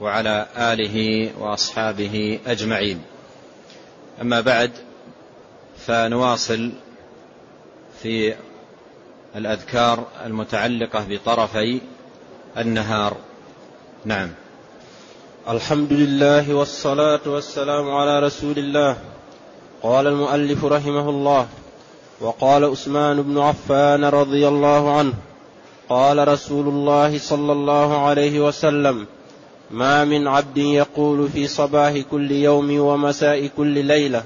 وعلى آله وأصحابه أجمعين. أما بعد فنواصل في الأذكار المتعلقة بطرفي النهار. نعم. الحمد لله والصلاة والسلام على رسول الله. قال المؤلف رحمه الله وقال عثمان بن عفان رضي الله عنه قال رسول الله صلى الله عليه وسلم ما من عبد يقول في صباح كل يوم ومساء كل ليلة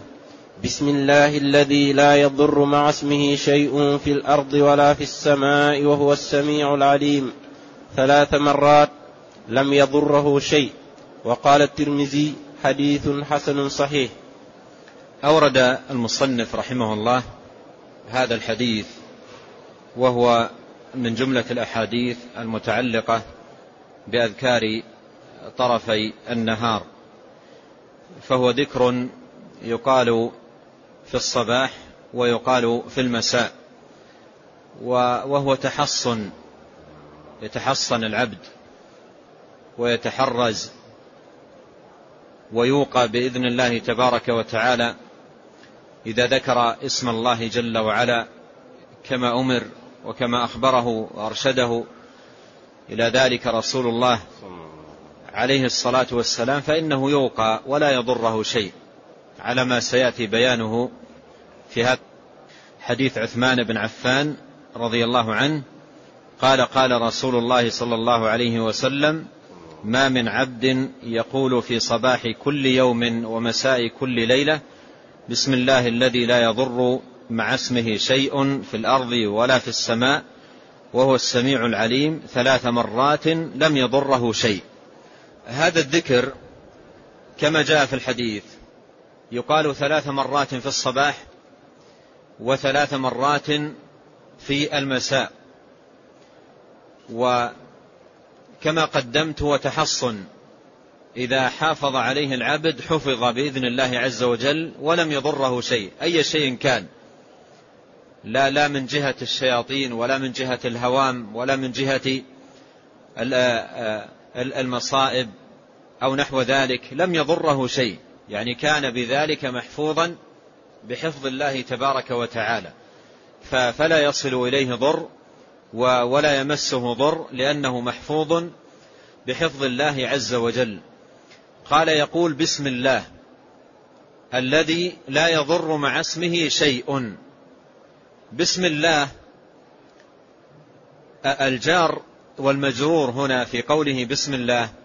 بسم الله الذي لا يضر مع اسمه شيء في الأرض ولا في السماء وهو السميع العليم. ثلاث مرات لم يضره شيء. وقال الترمذي حديث حسن صحيح. أورد المصنف رحمه الله هذا الحديث وهو من جملة الأحاديث المتعلقة بأذكار طرفي النهار فهو ذكر يقال في الصباح ويقال في المساء وهو تحصن يتحصن العبد ويتحرز ويوقى بإذن الله تبارك وتعالى إذا ذكر اسم الله جل وعلا كما أمر وكما أخبره وأرشده. إلى ذلك رسول الله عليه الصلاة والسلام فإنه يوقى ولا يضره شيء. على ما سيأتي بيانه في هذا حديث عثمان بن عفان رضي الله عنه. قال قال رسول الله صلى الله عليه وسلم ما من عبد يقول في صباح كل يوم ومساء كل ليلة بسم الله الذي لا يضر مع اسمه شيء في الأرض ولا في السماء وهو السميع العليم ثلاث مرات لم يضره شيء هذا الذكر كما جاء في الحديث يقال ثلاث مرات في الصباح وثلاث مرات في المساء. وكما قدمت هو تحصن إذا حافظ عليه العبد حفظ بإذن الله عز وجل ولم يضره شيء أي شيء كان. لا لا من جهة الشياطين ولا من جهة الهوام ولا من جهة المصائب. أو نحو ذلك لم يضره شيء يعني كان بذلك محفوظا بحفظ الله تبارك وتعالى. فلا يصل إليه ضر ولا يمسه ضر لأنه محفوظ بحفظ الله عز وجل. قال يقول بسم الله الذي لا يضر مع اسمه شيء. بسم الله الجار والمجرور هنا في قوله بسم الله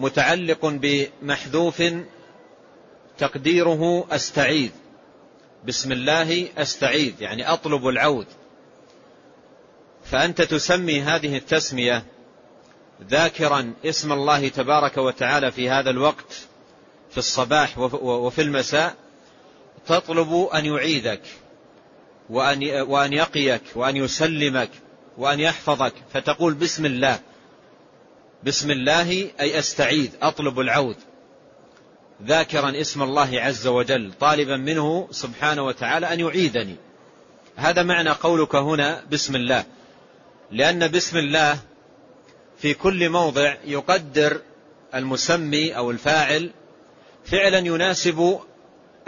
متعلق بمحذوف تقديره أستعيذ. بسم الله أستعيذ يعني أطلب العود. فأنت تسمي هذه التسمية ذاكرا اسم الله تبارك وتعالى في هذا الوقت في الصباح وفي المساء تطلب أن يعيذك وأن يقيك وأن يسلمك وأن يحفظك فتقول بسم الله. بسم الله أي أستعيذ أطلب العوذ ذاكرا اسم الله عز وجل طالبا منه سبحانه وتعالى أن يعيذني. هذا معنى قولك هنا بسم الله. لأن بسم الله في كل موضع يقدر المسمي أو الفاعل فعلا يناسب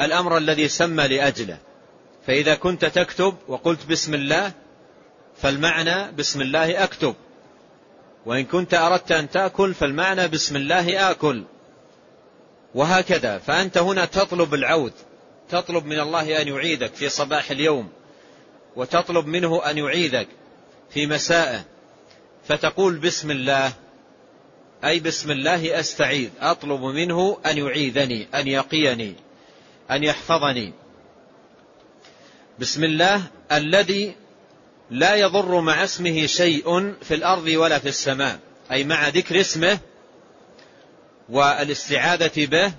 الأمر الذي سمى لأجله. فإذا كنت تكتب وقلت بسم الله فالمعنى بسم الله أكتب. وإن كنت أردت أن تأكل فالمعنى بسم الله آكل. وهكذا. فأنت هنا تطلب العود. تطلب من الله أن يعيدك في صباح اليوم. وتطلب منه أن يعيدك في مسائه فتقول بسم الله. أي بسم الله أستعيذ. أطلب منه أن يعيذني أن يقيني أن يحفظني. بسم الله الذي لا يضر مع اسمه شيء في الأرض ولا في السماء. أي مع ذكر اسمه والاستعاذة به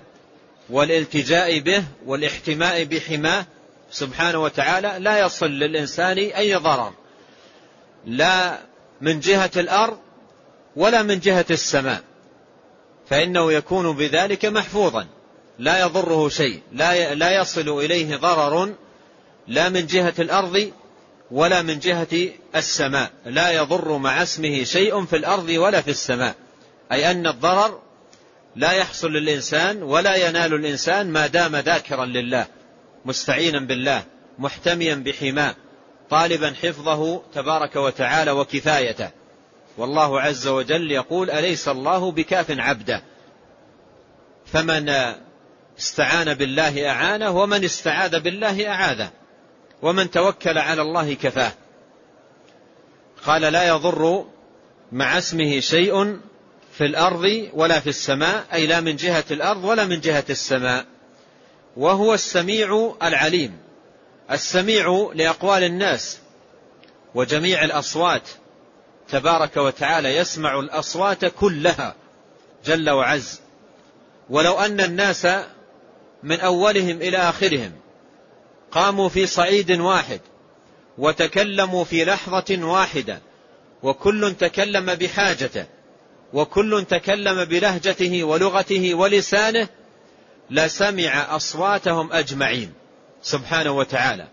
والالتجاء به والاحتماء بحماه سبحانه وتعالى لا يصل للإنسان أي ضرر. لا من جهة الأرض ولا من جهة السماء. فإنه يكون بذلك محفوظا. لا يضره شيء. لا لا يصل إليه ضرر لا من جهة الأرض ولا من جهة السماء لا يضر مع اسمه شيء في الأرض ولا في السماء. أي أن الضرر لا يحصل للإنسان ولا ينال الإنسان ما دام ذاكرا لله مستعينا بالله محتميا بحماه طالبا حفظه تبارك وتعالى وكفايته. والله عز وجل يقول أليس الله بكاف عبده؟ فمن استعان بالله أعانه ومن استعاذ بالله أعاذه. ومن توكل على الله كفاه. قال لا يضر مع اسمه شيء في الأرض ولا في السماء أي لا من جهة الأرض ولا من جهة السماء. وهو السميع العليم السميع لأقوال الناس وجميع الأصوات. تبارك وتعالى يسمع الأصوات كلها جل وعز. ولو أن الناس من أولهم إلى آخرهم قاموا في صعيد واحد وتكلموا في لحظة واحدة وكل تكلم بحاجته وكل تكلم بلهجته ولغته ولسانه لسمع أصواتهم أجمعين سبحانه وتعالى.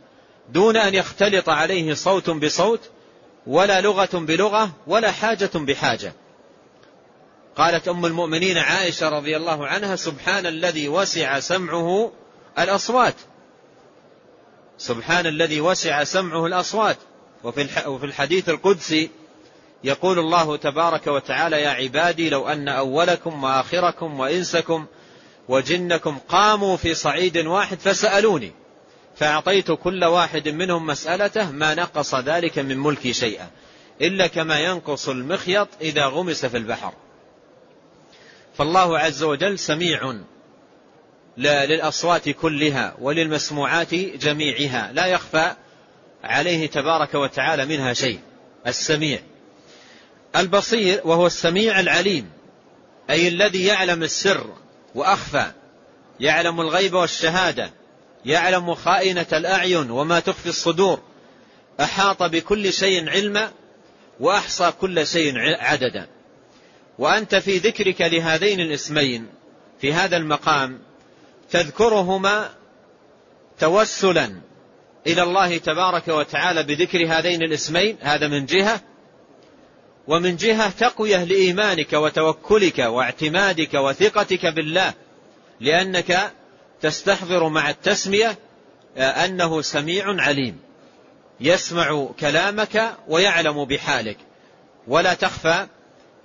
دون أن يختلط عليه صوت بصوت ولا لغة بلغة ولا حاجة بحاجة. قالت أم المؤمنين عائشة رضي الله عنها سبحان الذي وسع سمعه الأصوات. سبحان الذي وسع سمعه الأصوات. وفي الحديث القدسي يقول الله تبارك وتعالى يا عبادي لو أن أولكم وآخركم وإنسكم وجنكم قاموا في صعيد واحد فسألوني فأعطيت كل واحد منهم مسألته ما نقص ذلك من ملكي شيئا إلا كما ينقص المخيط إذا غمس في البحر. فالله عز وجل سميع للأصوات كلها وللمسموعات جميعها. لا يخفى عليه تبارك وتعالى منها شيء السميع. البصير وهو السميع العليم أي الذي يعلم السر وأخفى يعلم الغيب والشهادة يعلم خائنة الأعين وما تخفي الصدور أحاط بكل شيء علما وأحصى كل شيء عددا. وأنت في ذكرك لهذين الاسمين في هذا المقام تذكرهما توسلا إلى الله تبارك وتعالى بذكر هذين الاسمين هذا من جهة ومن جهة تقوية لإيمانك وتوكلك واعتمادك وثقتك بالله لأنك تستحضر مع التسمية أنه سميع عليم يسمع كلامك ويعلم بحالك ولا تخفى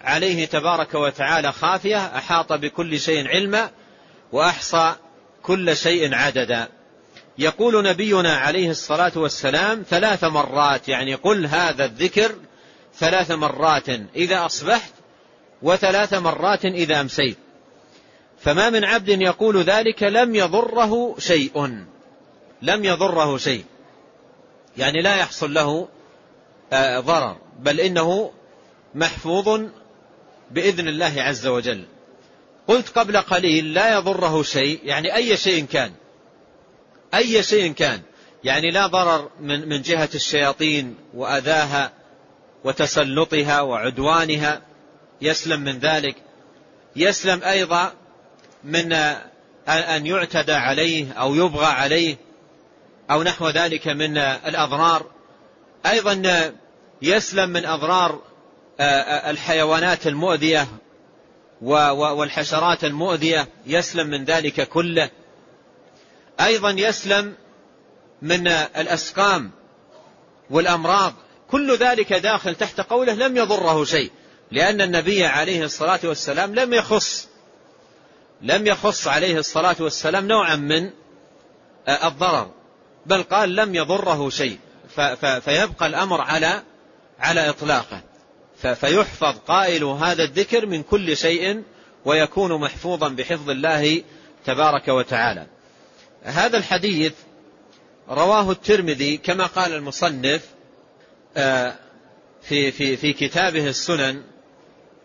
عليه تبارك وتعالى خافية أحاط بكل شيء علما وأحصى كل شيء عددا. يقول نبينا عليه الصلاة والسلام ثلاث مرات يعني قل هذا الذكر ثلاث مرات إذا أصبحت وثلاث مرات إذا أمسيت. فما من عبد يقول ذلك لم يضره شيء. لم يضره شيء. يعني لا يحصل له آه، ضرر بل إنه محفوظ بإذن الله عز وجل. قلت قبل قليل لا يضره شيء يعني أي شيء كان أي شيء كان يعني لا ضرر من, من جهة الشياطين وأذاها وتسلطها وعدوانها يسلم من ذلك. يسلم أيضا من أن يعتدى عليه أو يبغى عليه أو نحو ذلك من الأضرار. أيضا يسلم من أضرار الحيوانات المؤذية والحشرات المؤذية يسلم من ذلك كله. أيضا يسلم من الأسقام والأمراض. كل ذلك داخل تحت قوله لم يضره شيء لأن النبي عليه الصلاة والسلام لم يخص لم يخص عليه الصلاة والسلام نوعا من الضرر بل قال لم يضره شيء. فيبقى الأمر على على إطلاقه. فيحفظ قائل هذا الذكر من كل شيء ويكون محفوظا بحفظ الله تبارك وتعالى. هذا الحديث رواه الترمذي كما قال المصنف آه، في في في كتابه السنن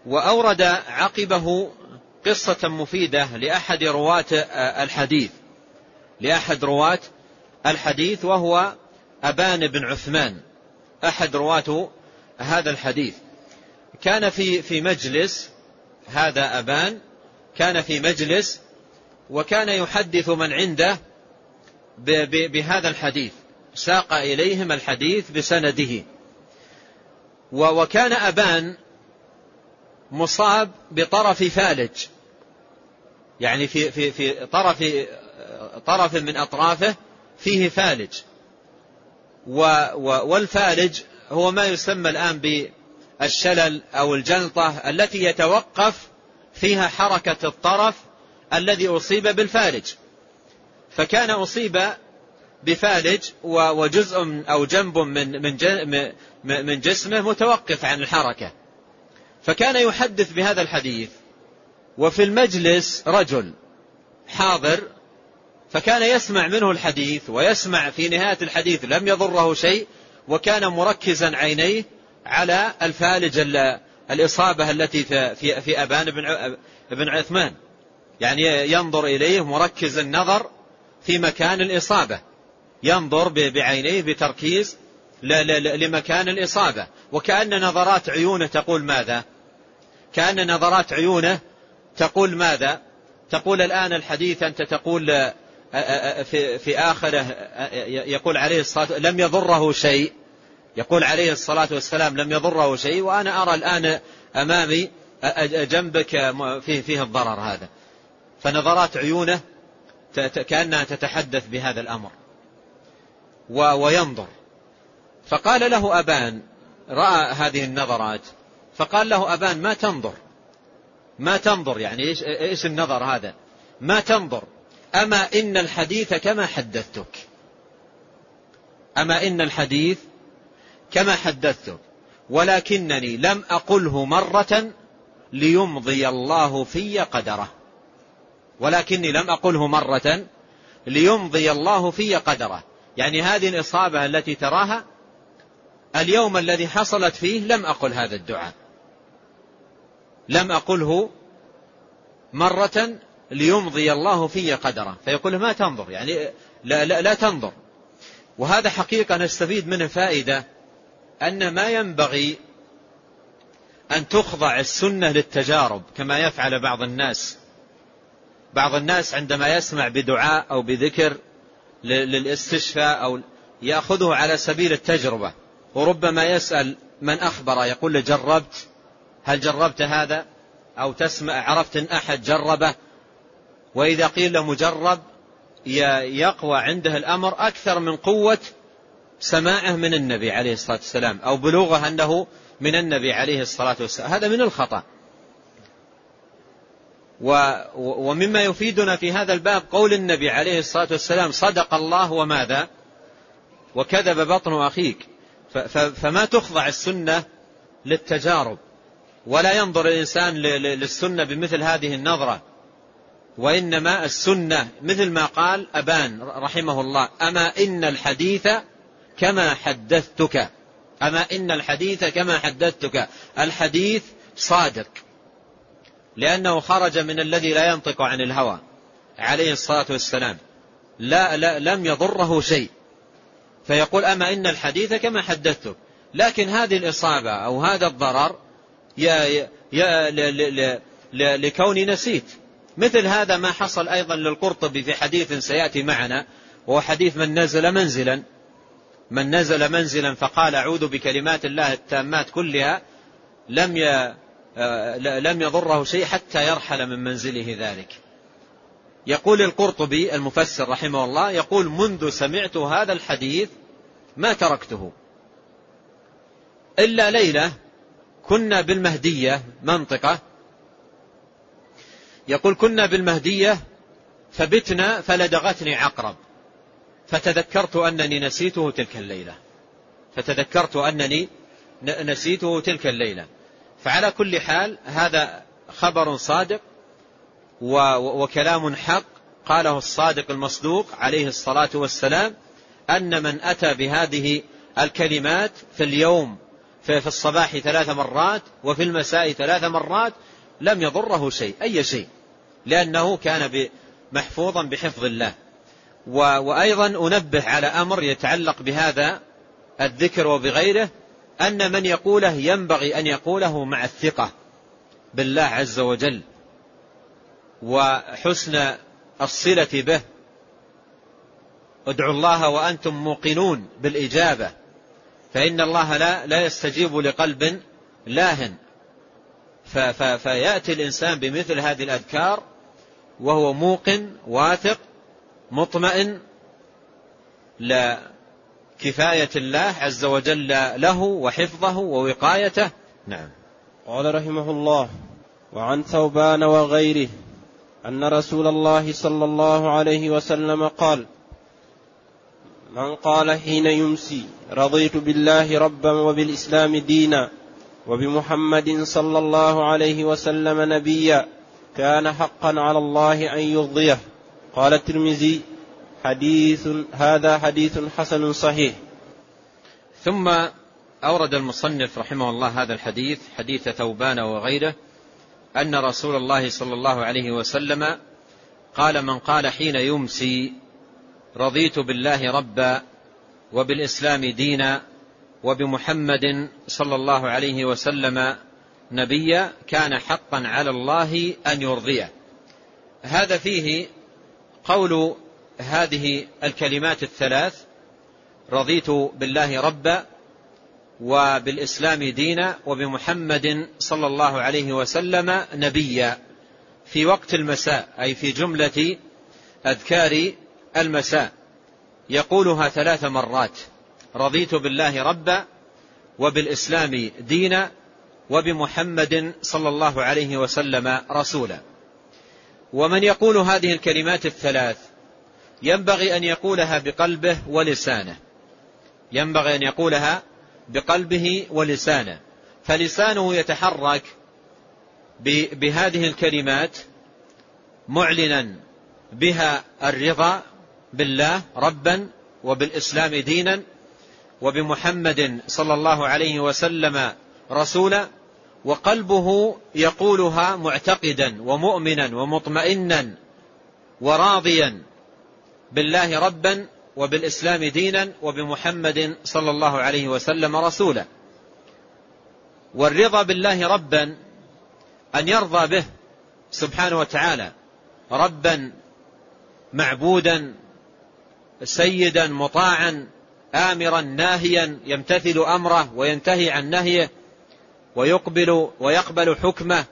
وأورد عقبه قصة مفيدة لأحد رواة الحديث. لأحد رواة الحديث وهو أبان بن عثمان. أحد رواة هذا الحديث. كان في في مجلس هذا أبان كان في مجلس وكان يحدث من عنده بهذا الحديث ساق إليهم الحديث بسنده. وكان أبان مصاب بطرف فالج يعني في في في طرف طرف من أطرافه فيه فالج والفالج هو ما يسمى الآن بالشلل أو الجلطة التي يتوقف فيها حركة الطرف الذي أصيب بالفالج. فكان أصيب بفالج وجزء أو جنب من من من جسمه متوقف عن الحركة. فكان يحدث بهذا الحديث. وفي المجلس رجل حاضر فكان يسمع منه الحديث ويسمع في نهاية الحديث لم يضره شيء وكان مركزا عينيه على الفالج الإصابة التي في, في أبان بن عثمان. يعني ينظر إليه مركز النظر في مكان الإصابة. ينظر بعينيه بتركيز لمكان الإصابة. وكأن نظرات عيونه تقول ماذا؟ كأن نظرات عيونه تقول ماذا؟ تقول الآن الحديث أنت تقول في, في آخره يقول عليه الصلاة لم يضره شيء. يقول عليه الصلاة والسلام لم يضره شيء وأنا أرى الآن أمامي جنبك فيه, فيه الضرر هذا. فنظرات عيونه كأنها تتحدث بهذا الأمر. وينظر. فقال له أبان رأى هذه النظرات فقال له أبان ما تنظر؟ ما تنظر يعني إيش, إيش النظر هذا؟ ما تنظر. أما إن الحديث كما حدثتك. أما إن الحديث كما حدثتك ولكنني لم أقله مرة ليمضي الله في قدره. ولكني لم أقله مرة ليمضي الله في قدره. يعني هذه الإصابة التي تراها اليوم الذي حصلت فيه لم أقل هذا الدعاء. لم أقله مرة ليمضي الله في قدره. فيقول ما تنظر يعني لا, لا, لا تنظر. وهذا حقيقة نستفيد منه فائدة أن ما ينبغي أن تخضع السنة للتجارب كما يفعل بعض الناس. بعض الناس عندما يسمع بدعاء أو بذكر للاستشفاء أو يأخذه على سبيل التجربة. وربما يسأل من أخبر يقول جربت؟ هل جربت هذا؟ أو تسمع عرفت إن أحد جربه؟ وإذا قيل له مجرب يقوى عنده الأمر أكثر من قوة سماعه من النبي عليه الصلاة والسلام أو بلوغه أنه من النبي عليه الصلاة والسلام. هذا من الخطأ. ومما يفيدنا في هذا الباب قول النبي عليه الصلاة والسلام صدق الله وماذا؟ وكذب بطن أخيك. فما تخضع السنة للتجارب ولا ينظر الإنسان للسنة بمثل هذه النظرة. وإنما السنة مثل ما قال أبان رحمه الله أما إن الحديث كما حدثتك. أما إن الحديث كما حدثتك. الحديث صادق. لأنه خرج من الذي لا ينطق عن الهوى. عليه الصلاة والسلام. لا, لا لم يضره شيء. فيقول أما إن الحديث كما حدثتك. لكن هذه الإصابة أو هذا الضرر يا يا لكوني نسيت. مثل هذا ما حصل أيضا للقرطبي في حديث سيأتي معنا. وهو حديث من نزل منزلا. من نزل منزلا فقال أعوذ بكلمات الله التامات كلها لم آه، لم يضره شيء حتى يرحل من منزله ذلك. يقول القرطبي المفسر رحمه الله يقول منذ سمعت هذا الحديث ما تركته. إلا ليلة كنا بالمهدية منطقة. يقول كنا بالمهدية فبتنا فلدغتني عقرب. فتذكرت أنني نسيته تلك الليلة. فتذكرت أنني نسيته تلك الليلة. فعلى كل حال هذا خبر صادق وكلام حق قاله الصادق المصدوق عليه الصلاة والسلام أن من أتى بهذه الكلمات في اليوم في الصباح ثلاث مرات وفي المساء ثلاث مرات لم يضره شيء أي شيء لأنه كان محفوظا بحفظ الله. وأيضا أنبه على أمر يتعلق بهذا الذكر وبغيره أن من يقوله ينبغي أن يقوله مع الثقة بالله عز وجل وحسن الصلة به. ادعوا الله وأنتم موقنون بالإجابة فإن الله لا, لا يستجيب لقلب لاهن. فيأتي الإنسان بمثل هذه الأذكار وهو موقن واثق مطمئن لكفاية الله عز وجل له وحفظه ووقايته. نعم. قال رحمه الله وعن ثوبان وغيره أن رسول الله صلى الله عليه وسلم قال من قال حين يمسي رضيت بالله ربا وبالإسلام دينا وبمحمد صلى الله عليه وسلم نبيا كان حقا على الله أن يرضيه. قال الترمذي حديث هذا حديث حسن صحيح. ثم أورد المصنف رحمه الله هذا الحديث حديث ثوبان وغيره أن رسول الله صلى الله عليه وسلم قال من قال حين يمسي رضيت بالله ربا وبالإسلام دينا وبمحمد صلى الله عليه وسلم نبيا كان حقا على الله أن يرضيه. هذا فيه قول هذه الكلمات الثلاث رضيت بالله ربا وبالإسلام دينا وبمحمد صلى الله عليه وسلم نبيا. في وقت المساء أي في جملة أذكار المساء يقولها ثلاث مرات رضيت بالله ربا وبالإسلام دينا وبمحمد صلى الله عليه وسلم رسولا. ومن يقول هذه الكلمات الثلاث ينبغي أن يقولها بقلبه ولسانه. ينبغي أن يقولها بقلبه ولسانه. فلسانه يتحرك بهذه الكلمات معلنا بها الرضا بالله ربا وبالإسلام دينا وبمحمد صلى الله عليه وسلم رسولا وقلبه يقولها معتقدا ومؤمنا ومطمئنا وراضيا بالله ربا وبالإسلام دينا وبمحمد صلى الله عليه وسلم رسولا. والرضا بالله ربا أن يرضى به سبحانه وتعالى. ربا معبودا سيدا مطاعا آمرا ناهيا يمتثل أمره وينتهي عن نهيه. ويقبل ويقبل حكمه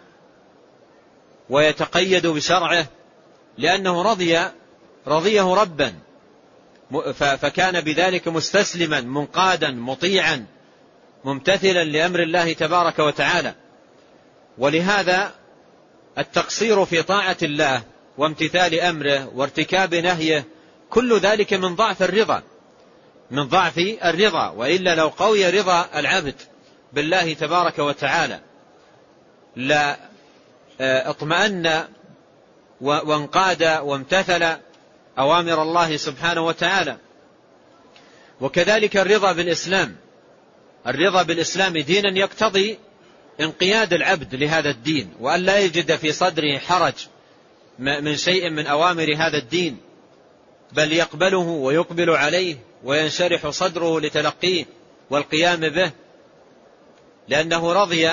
ويتقيد بشرعه لأنه رضي رضيه ربا. فكان بذلك مستسلما منقادا مطيعا ممتثلا لأمر الله تبارك وتعالى. ولهذا التقصير في طاعة الله وامتثال أمره وارتكاب نهيه كل ذلك من ضعف الرضا من ضعف الرضا وإلا لو قوي رضا العبد. بالله تبارك وتعالى. لا آه، اطمأن وانقاد وامتثل أوامر الله سبحانه وتعالى. وكذلك الرضا بالإسلام. الرضا بالإسلام دينا يقتضي انقياد العبد لهذا الدين وأن لا يجد في صدره حرج من شيء من أوامر هذا الدين بل يقبله ويقبل عليه وينشرح صدره لتلقيه والقيام به. لأنه رضي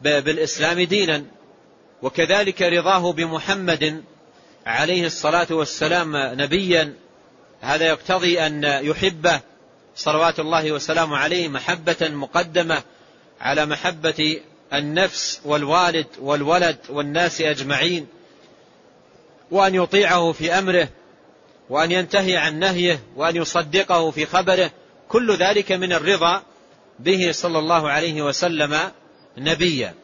بالإسلام دينا وكذلك رضاه بمحمد عليه الصلاة والسلام نبيا. هذا يقتضي أن يحبه صلوات الله وسلامه عليه محبة مقدمة على محبة النفس والوالد والولد والناس أجمعين وأن يطيعه في أمره وأن ينتهي عن نهيه وأن يصدقه في خبره. كل ذلك من الرضا به صلى الله عليه وسلم نبيا.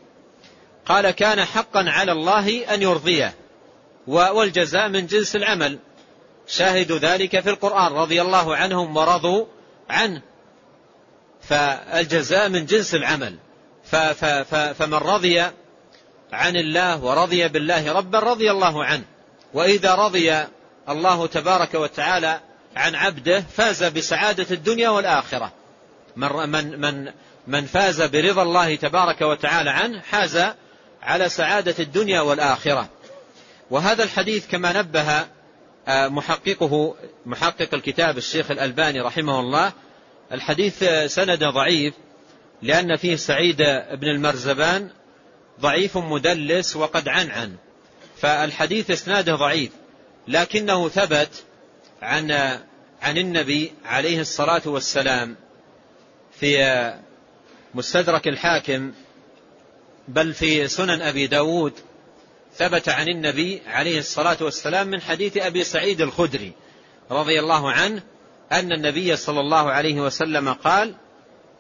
قال كان حقا على الله أن يرضيه والجزاء من جنس العمل. شاهد ذلك في القرآن رضي الله عنهم ورضوا عنه. فالجزاء من جنس العمل. فمن رضي عن الله ورضي بالله ربا رضي الله عنه. وإذا رضي الله تبارك وتعالى عن عبده فاز بسعادة الدنيا والآخرة. من من من من فاز برضا الله تبارك وتعالى عنه حاز على سعادة الدنيا والآخرة. وهذا الحديث كما نبه آه، محققه محقق الكتاب الشيخ الألباني رحمه الله. الحديث سند ضعيف لأن فيه سعيد بن المرزبان ضعيف مدلس وقد عنعن. فالحديث إسناده ضعيف لكنه ثبت عن عن النبي عليه الصلاة والسلام. في مستدرك الحاكم بل في سنن أبي داود ثبت عن النبي عليه الصلاة والسلام من حديث أبي سعيد الخدري رضي الله عنه أن النبي صلى الله عليه وسلم قال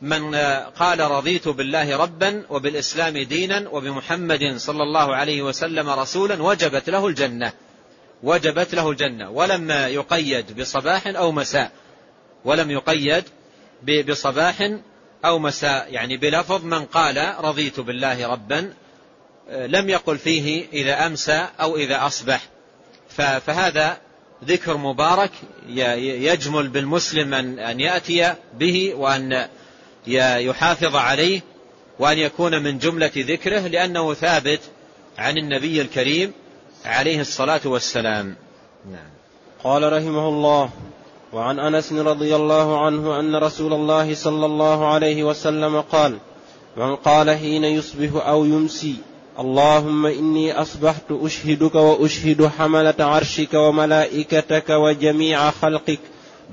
من قال رضيت بالله ربا وبالإسلام دينا وبمحمد صلى الله عليه وسلم رسولا وجبت له الجنة وجبت له الجنة ولم يقيد بصباح أو مساء ولم يقيد بصباح أو مساء. يعني بلفظ من قال رضيت بالله ربا لم يقل فيه إذا أمسى أو إذا أصبح. فهذا ذكر مبارك يجمل بالمسلم أن يأتي به وأن يحافظ عليه وأن يكون من جملة ذكره لأنه ثابت عن النبي الكريم عليه الصلاة والسلام. نعم. قال رحمه الله وعن أنس رضي الله عنه أن رسول الله صلى الله عليه وسلم قال من قال حين يصبح أو يمسي اللهم إني أصبحت أشهدك وأشهد حملة عرشك وملائكتك وجميع خلقك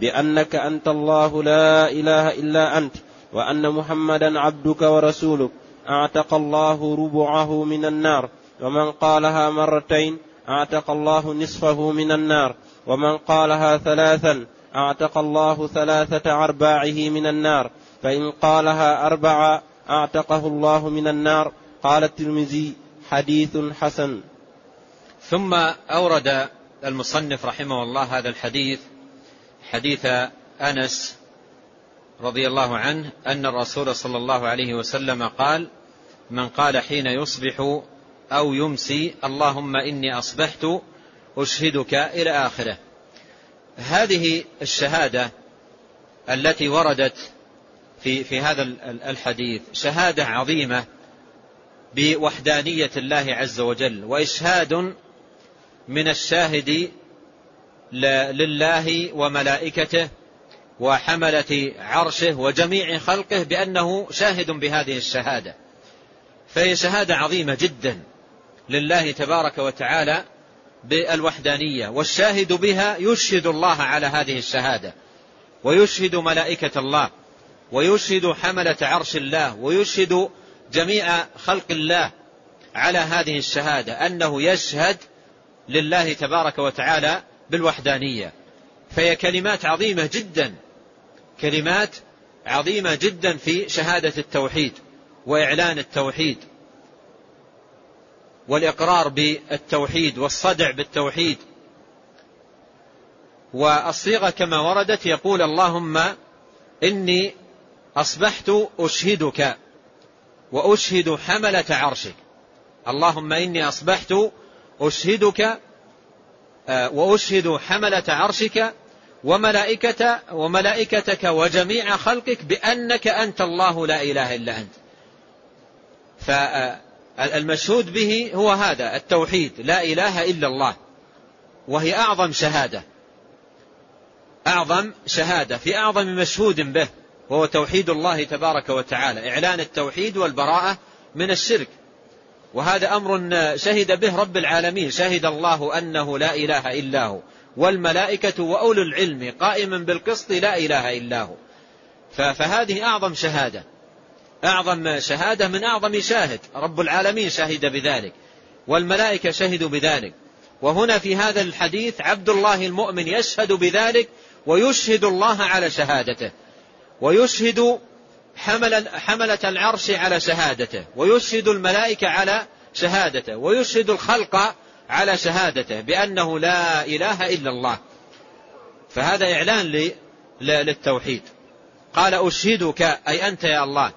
بأنك أنت الله لا إله إلا أنت وأن محمدا عبدك ورسولك أعتق الله ربعه من النار ومن قالها مرتين أعتق الله نصفه من النار ومن قالها ثلاثا أعتق الله ثلاثة أرباعه من النار فإن قالها اربعا أعتقه الله من النار. قال الترمذي حديث حسن. ثم أورد المصنف رحمه الله هذا الحديث حديث أنس رضي الله عنه أن الرسول صلى الله عليه وسلم قال من قال حين يصبح أو يمسي اللهم إني أصبحت أشهدك إلى آخره. هذه الشهادة التي وردت في في هذا الحديث شهادة عظيمة بوحدانية الله عز وجل وإشهاد من الشاهد لله وملائكته وحملة عرشه وجميع خلقه بأنه شاهد بهذه الشهادة. فهي شهادة عظيمة جدا لله تبارك وتعالى بالوحدانية والشاهد بها يشهد الله على هذه الشهادة ويشهد ملائكة الله ويشهد حملة عرش الله ويشهد جميع خلق الله على هذه الشهادة أنه يشهد لله تبارك وتعالى بالوحدانية. فهي كلمات عظيمة جدا كلمات عظيمة جدا في شهادة التوحيد وإعلان التوحيد. والإقرار بالتوحيد والصدع بالتوحيد. والصيغة كما وردت يقول اللهم إني أصبحت أشهدك وأشهد حملة عرشك. اللهم إني أصبحت أشهدك آه، وأشهد حملة عرشك وملائكة وملائكتك وجميع خلقك بأنك أنت الله لا إله إلا أنت. فالمشهود به هو هذا التوحيد لا إله إلا الله. وهي أعظم شهادة. أعظم شهادة في أعظم مشهود به وهو توحيد الله تبارك وتعالى. إعلان التوحيد والبراءة من الشرك. وهذا أمر شهد به رب العالمين. شهد الله أنه لا إله إلا هو. والملائكة وأولو العلم قائما بالقسط لا إله إلا هو. فهذه أعظم شهادة. أعظم شهادة من أعظم شاهد. رب العالمين شهد بذلك. والملائكة شهدوا بذلك. وهنا في هذا الحديث عبد الله المؤمن يشهد بذلك ويشهد الله على شهادته. ويشهد حمل حملة العرش على شهادته. ويشهد الملائكة على شهادته. ويشهد الخلق على شهادته. بأنه لا إله إلا الله. فهذا إعلان للتوحيد. قال أشهدك أي أنت يا الله.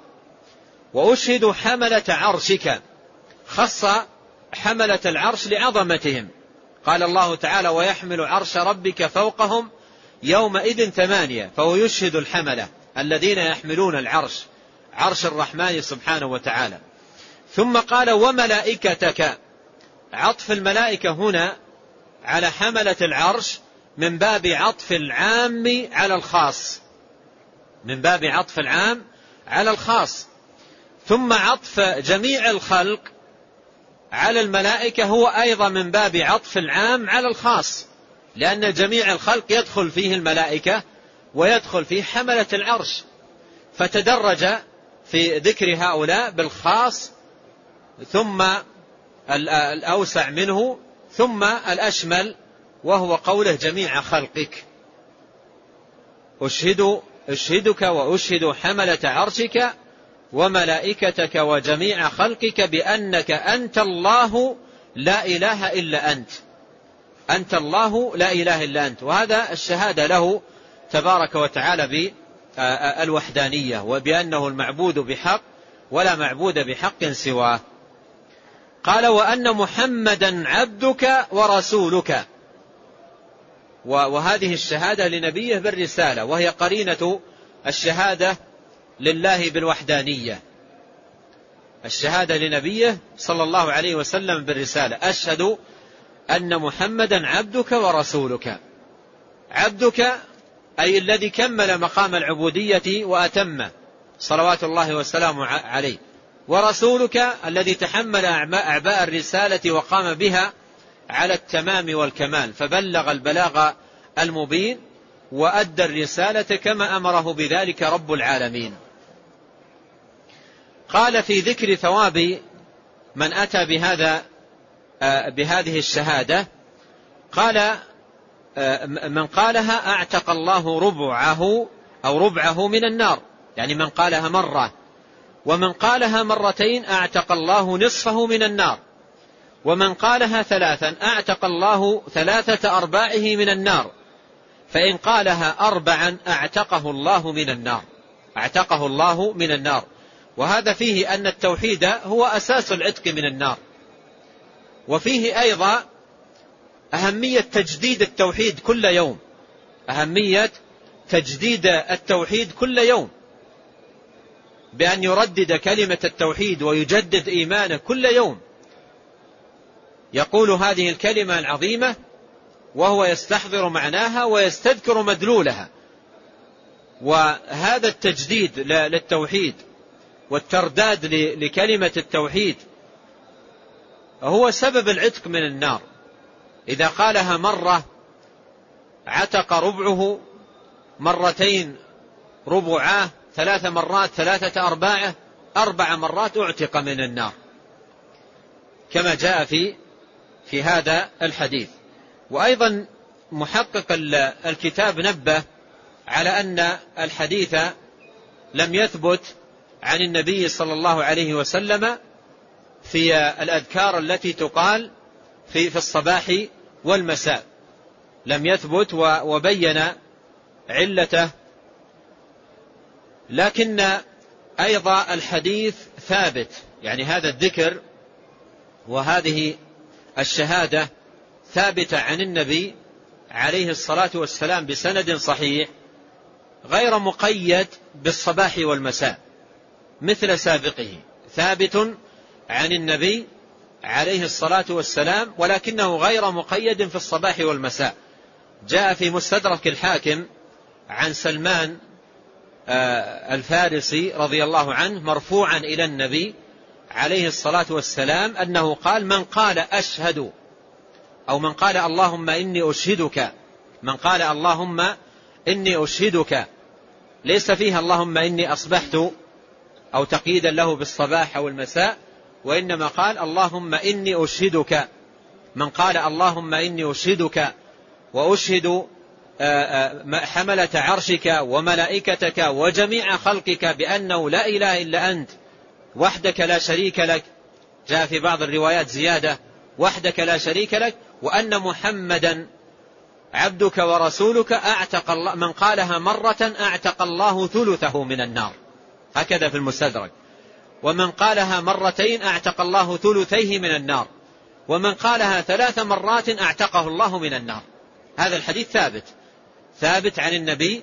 وأشهد حملة عرشك. خص حملة العرش لعظمتهم. قال الله تعالى ويحمل عرش ربك فوقهم يومئذ ثمانية فهو يشهد الحملة. الذين يحملون العرش. عرش الرحمن سبحانه وتعالى. ثم قال وملائكتك. عطف الملائكة هنا على حملة العرش من باب عطف العام على الخاص. من باب عطف العام على الخاص. ثم عطف جميع الخلق على الملائكة هو أيضا من باب عطف العام على الخاص لأن جميع الخلق يدخل فيه الملائكة ويدخل فيه حملة العرش. فتدرج في ذكر هؤلاء بالخاص ثم الأوسع منه ثم الأشمل وهو قوله جميع خلقك. أشهد أشهدك وأشهد حملة عرشك وملائكتك وجميع خلقك بأنك أنت الله لا إله إلا أنت. أنت الله لا إله إلا أنت. وهذا الشهادة له تبارك وتعالى بالوحدانية وبأنه المعبود بحق ولا معبود بحق سواه. قال وأن محمدا عبدك ورسولك. وهذه الشهادة لنبيه بالرسالة وهي قرينة الشهادة لله بالوحدانية. الشهادة لنبيه صلى الله عليه وسلم بالرسالة. أشهد أن محمدا عبدك ورسولك. عبدك أي الذي كمل مقام العبودية وأتمه صلوات الله وسلامه عليه. ورسولك الذي تحمل أعباء الرسالة وقام بها على التمام والكمال. فبلغ البلاغ المبين وأدى الرسالة كما أمره بذلك رب العالمين. قال في ذكر ثواب من أتى بهذا آه، بهذه الشهادة قال آه، من قالها أعتق الله ربعه أو ربعه من النار يعني من قالها مرة ومن قالها مرتين أعتق الله نصفه من النار ومن قالها ثلاثا أعتق الله ثلاثة أرباعه من النار فإن قالها أربعا أعتقه الله من النار أعتقه الله من النار. وهذا فيه أن التوحيد هو أساس العتق من النار. وفيه أيضا أهمية تجديد التوحيد كل يوم. أهمية تجديد التوحيد كل يوم. بأن يردد كلمة التوحيد ويجدد إيمانه كل يوم. يقول هذه الكلمة العظيمة وهو يستحضر معناها ويستذكر مدلولها. وهذا التجديد للتوحيد والترداد لكلمة التوحيد هو سبب العتق من النار. إذا قالها مرة عتق ربعه مرتين ربعاه ثلاث مرات ثلاثة أرباعه أربع مرات اعتق من النار. كما جاء في في هذا الحديث. وأيضا محقق الكتاب نبه على أن الحديث لم يثبت عن النبي صلى الله عليه وسلم في الأذكار التي تقال في في الصباح والمساء. لم يثبت وبين علته. لكن أيضا الحديث ثابت يعني هذا الذكر وهذه الشهادة ثابتة عن النبي عليه الصلاة والسلام بسند صحيح غير مقيد بالصباح والمساء. مثل سابقه. ثابت عن النبي عليه الصلاة والسلام ولكنه غير مقيد في الصباح والمساء. جاء في مستدرك الحاكم عن سلمان آه، الفارسي رضي الله عنه مرفوعا إلى النبي عليه الصلاة والسلام أنه قال من قال أشهد أو من قال اللهم إني أشهدك من قال اللهم إني أشهدك ليس فيها اللهم إني أصبحت أو تقييدا له بالصباح أو المساء وإنما قال اللهم إني أشهدك. من قال اللهم إني أشهدك وأشهد آه، آه، حملة عرشك وملائكتك وجميع خلقك بأنه لا إله إلا أنت وحدك لا شريك لك. جاء في بعض الروايات زيادة وحدك لا شريك لك وأن محمدا عبدك ورسولك أعتق الله من قالها مرة أعتق الله ثلثه من النار. هكذا في المستدرك. ومن قالها مرتين أعتق الله ثلثيه من النار. ومن قالها ثلاث مرات أعتقه الله من النار. هذا الحديث ثابت. ثابت عن النبي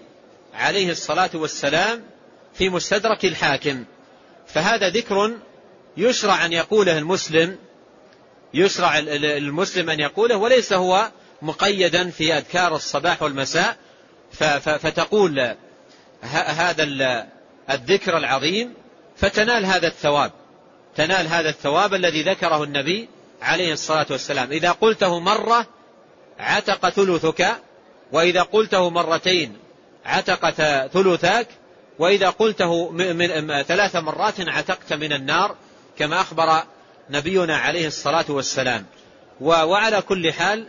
عليه الصلاة والسلام في مستدرك الحاكم. فهذا ذكر يشرع أن يقوله المسلم يشرع المسلم أن يقوله وليس هو مقيدا في أذكار الصباح والمساء. فتقول هذا الذكر العظيم فتنال هذا الثواب. تنال هذا الثواب الذي ذكره النبي عليه الصلاة والسلام. إذا قلته مرة عتق ثلثك وإذا قلته مرتين عتق ثلثاك وإذا قلته من ثلاث مرات عتقت من النار كما أخبر نبينا عليه الصلاة والسلام. وعلى كل حال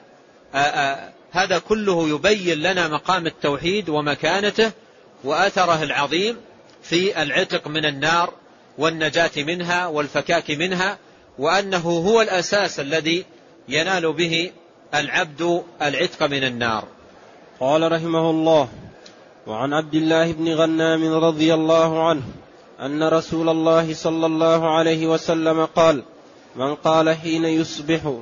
هذا كله يبين لنا مقام التوحيد ومكانته وأثره العظيم. في العتق من النار والنجاة منها والفكاك منها وأنه هو الأساس الذي ينال به العبد العتق من النار. قال رحمه الله وعن عبد الله بن غنام رضي الله عنه أن رسول الله صلى الله عليه وسلم قال من قال حين يصبح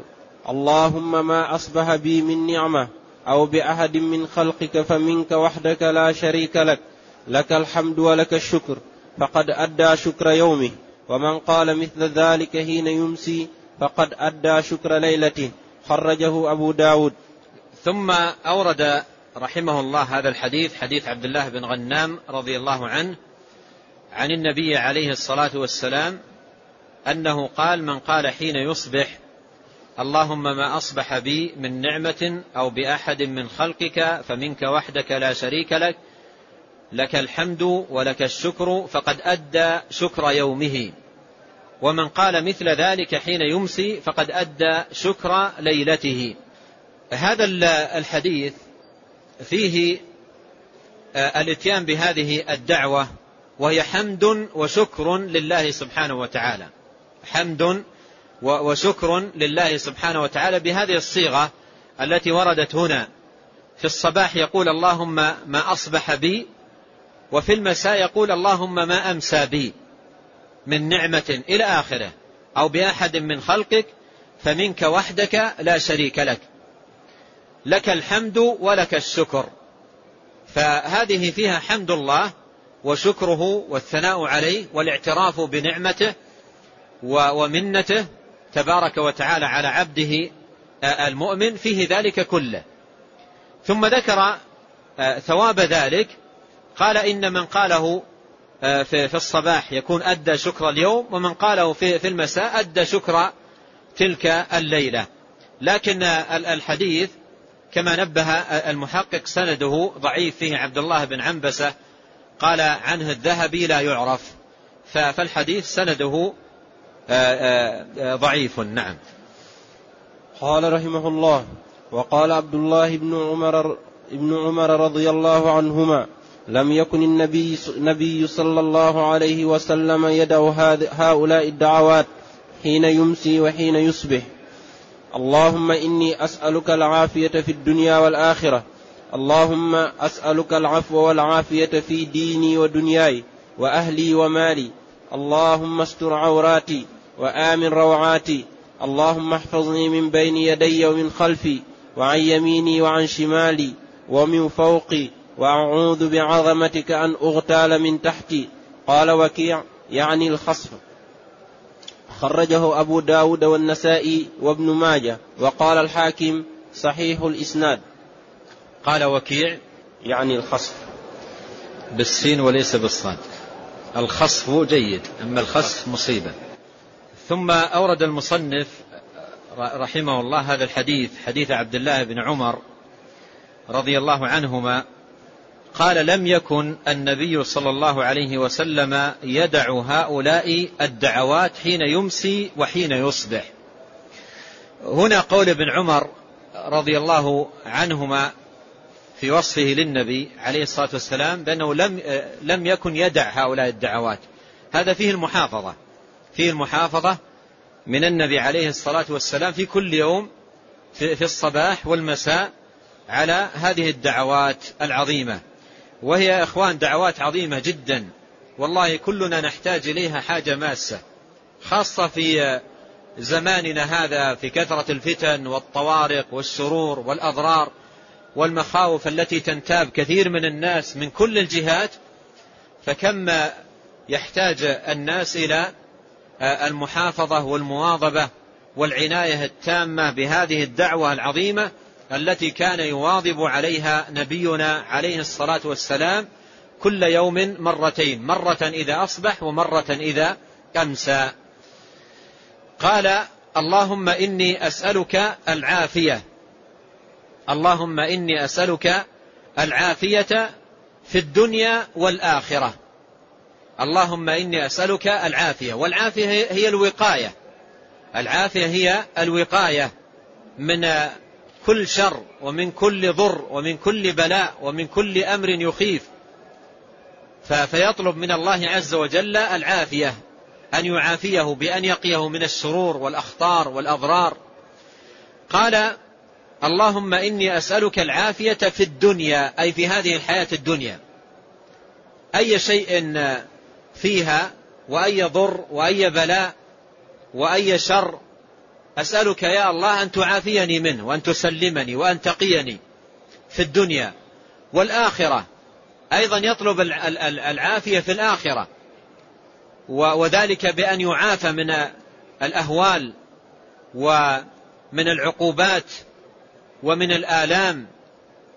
اللهم ما أصبح بي من نعمة أو بأحد من خلقك فمنك وحدك لا شريك لك لك الحمد ولك الشكر فقد أدى شكر يومه. ومن قال مثل ذلك حين يمسي فقد أدى شكر ليلته خرجه أبو داود. ثم أورد رحمه الله هذا الحديث حديث عبد الله بن غنام رضي الله عنه عن النبي عليه الصلاة والسلام أنه قال من قال حين يصبح اللهم ما أصبح بي من نعمة أو بأحد من خلقك فمنك وحدك لا شريك لك لك الحمد ولك الشكر فقد أدى شكر يومه. ومن قال مثل ذلك حين يمسي فقد أدى شكر ليلته. هذا الحديث فيه آه، الاتيان بهذه الدعوة وهي حمد وشكر لله سبحانه وتعالى. حمد وشكر لله سبحانه وتعالى بهذه الصيغة التي وردت هنا. في الصباح يقول اللهم ما أصبح بي وفي المساء يقول اللهم ما أمسى بي من نعمة إلى آخرة أو بأحد من خلقك فمنك وحدك لا شريك لك. لك الحمد ولك الشكر. فهذه فيها حمد الله وشكره والثناء عليه والاعتراف بنعمته ومنته تبارك وتعالى على عبده المؤمن فيه ذلك كله. ثم ذكر ثواب ذلك قال إن من قاله في الصباح يكون أدى شكر اليوم ومن قاله في المساء أدى شكر تلك الليلة. لكن الحديث كما نبه المحقق سنده ضعيف فيه عبد الله بن عنبسة قال عنه الذهبي لا يعرف. فالحديث سنده آه، آه، آه، ضعيف نعم. قال رحمه الله وقال عبد الله بن عمر ابن عمر رضي الله عنهما لم يكن النبي النبي صلى الله عليه وسلم يدعو هؤلاء الدعوات حين يمسي وحين يصبح. اللهم إني أسألك العافية في الدنيا والآخرة. اللهم أسألك العفو والعافية في ديني ودنياي وأهلي ومالي. اللهم استر عوراتي وآمن روعاتي. اللهم احفظني من بين يدي ومن خلفي وعن يميني وعن شمالي ومن فوقي. وأعوذ بعظمتك أن أغتال من تحتي قال وكيع يعني الخصف خرجه أبو داود والنسائي وابن ماجة وقال الحاكم صحيح الإسناد. قال وكيع يعني الخصف بالسين وليس بالصاد. الخصف جيد أما الخصف مصيبة. ثم أورد المصنف رحمه الله هذا الحديث حديث عبد الله بن عمر رضي الله عنهما قال لم يكن النبي صلى الله عليه وسلم يدع هؤلاء الدعوات حين يمسي وحين يصبح. هنا قول ابن عمر رضي الله عنهما في وصفه للنبي عليه الصلاة والسلام بأنه لم, لم يكن يدع هؤلاء الدعوات. هذا فيه المحافظة. فيه المحافظة من النبي عليه الصلاة والسلام في كل يوم في الصباح والمساء على هذه الدعوات العظيمة. وهي يا إخوان دعوات عظيمة جدا. والله كلنا نحتاج إليها حاجة ماسة خاصة في زماننا هذا في كثرة الفتن والطوارق والشرور والأضرار والمخاوف التي تنتاب كثير من الناس من كل الجهات. فكم يحتاج الناس إلى المحافظة والمواظبة والعناية التامة بهذه الدعوة العظيمة؟ التي كان يواظب عليها نبينا عليه الصلاة والسلام كل يوم مرتين مرة إذا أصبح ومرة إذا أمسى. قال اللهم إني أسألك العافية. اللهم إني أسألك العافية في الدنيا والآخرة. اللهم إني أسألك العافية. والعافية هي الوقاية. العافية هي الوقاية من كل شر ومن كل ضر ومن كل بلاء ومن كل أمر يخيف. فيطلب من الله عز وجل العافية أن يعافيه بأن يقيه من الشرور والأخطار والأضرار. قال اللهم إني أسألك العافية في الدنيا أي في هذه الحياة الدنيا. أي شيء فيها وأي ضر وأي بلاء وأي شر أسألك يا الله أن تعافيني منه وأن تسلمني وأن تقيني في الدنيا والآخرة. أيضا يطلب العافية في الآخرة. وذلك بأن يعافى من الأهوال ومن العقوبات ومن الآلام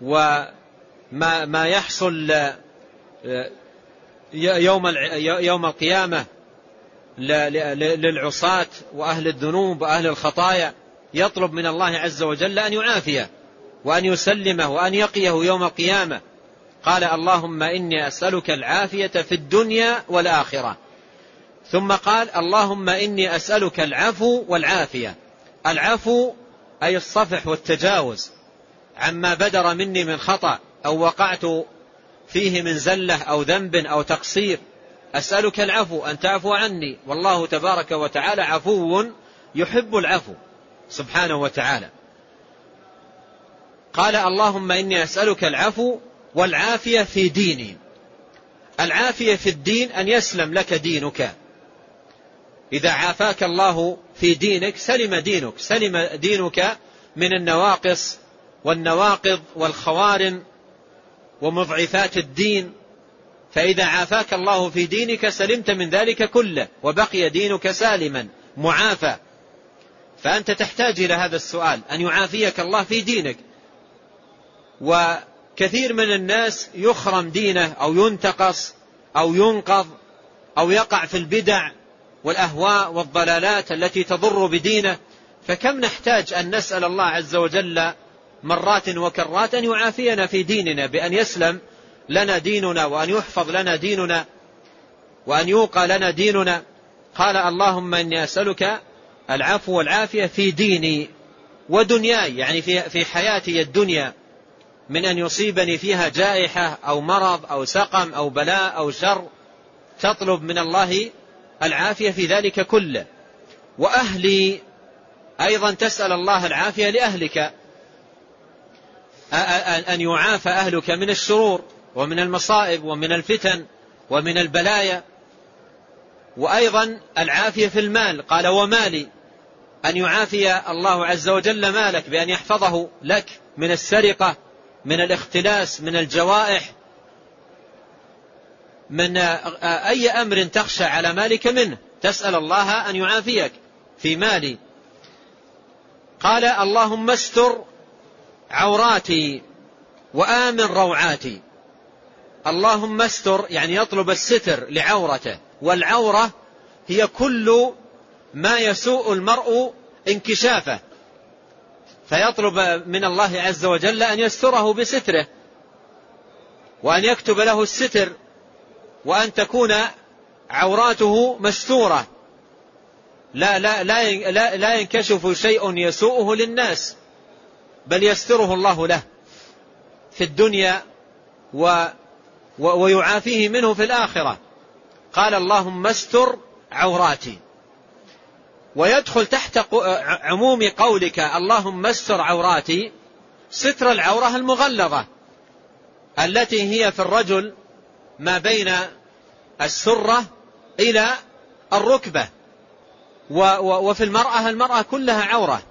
وما ما يحصل يوم يوم القيامة. للعصاة وأهل الذنوب وأهل الخطايا يطلب من الله عز وجل أن يعافيه وأن يسلمه وأن يقيه يوم القيامة. قال اللهم إني أسألك العافية في الدنيا والآخرة. ثم قال اللهم إني أسألك العفو والعافية. العفو أي الصفح والتجاوز. عما بدر مني من خطأ أو وقعت فيه من زلة أو ذنب أو تقصير أسألك العفو أن تعفو عني. والله تبارك وتعالى عفو يحب العفو سبحانه وتعالى. قال اللهم إني أسألك العفو والعافية في ديني. العافية في الدين أن يسلم لك دينك. إذا عافاك الله في دينك سلم دينك. سلم دينك من النواقص والنواقض والخوارم ومضعفات الدين. فإذا عافاك الله في دينك سلمت من ذلك كله وبقي دينك سالما معافى. فأنت تحتاج إلى هذا السؤال أن يعافيك الله في دينك. وكثير من الناس يخرم دينه أو ينتقص أو ينقض أو يقع في البدع والأهواء والضلالات التي تضر بدينه. فكم نحتاج أن نسأل الله عز وجل مرات وكرات أن يعافينا في ديننا بأن يسلم لنا ديننا وأن يحفظ لنا ديننا وأن يوقى لنا ديننا. قال اللهم إني أسألك العفو والعافية في ديني ودنياي يعني في في حياتي الدنيا من أن يصيبني فيها جائحة أو مرض أو سقم أو بلاء أو شر تطلب من الله العافية في ذلك كله. وأهلي أيضا تسأل الله العافية لأهلك أن يعافى أهلك من الشرور. ومن المصائب ومن الفتن ومن البلايا. وأيضا العافية في المال. قال ومالي. أن يعافي الله عز وجل مالك بأن يحفظه لك من السرقة من الاختلاس من الجوائح من أي أمر تخشى على مالك منه. تسأل الله أن يعافيك في مالي. قال اللهم استر عوراتي وآمن روعاتي. اللهم استر يعني يطلب الستر لعورته والعورة هي كل ما يسوء المرء انكشافه. فيطلب من الله عز وجل أن يستره بستره وأن يكتب له الستر وأن تكون عوراته مستورة. لا, لا, لا, لا, لا ينكشف شيء يسوءه للناس بل يستره الله له في الدنيا ويعافيه منه في الآخرة. قال اللهم استر عوراتي. ويدخل تحت عموم قولك اللهم استر عوراتي. ستر العورة المغلظة التي هي في الرجل ما بين السرة إلى الركبة. وفي المرأة المرأة كلها عورة.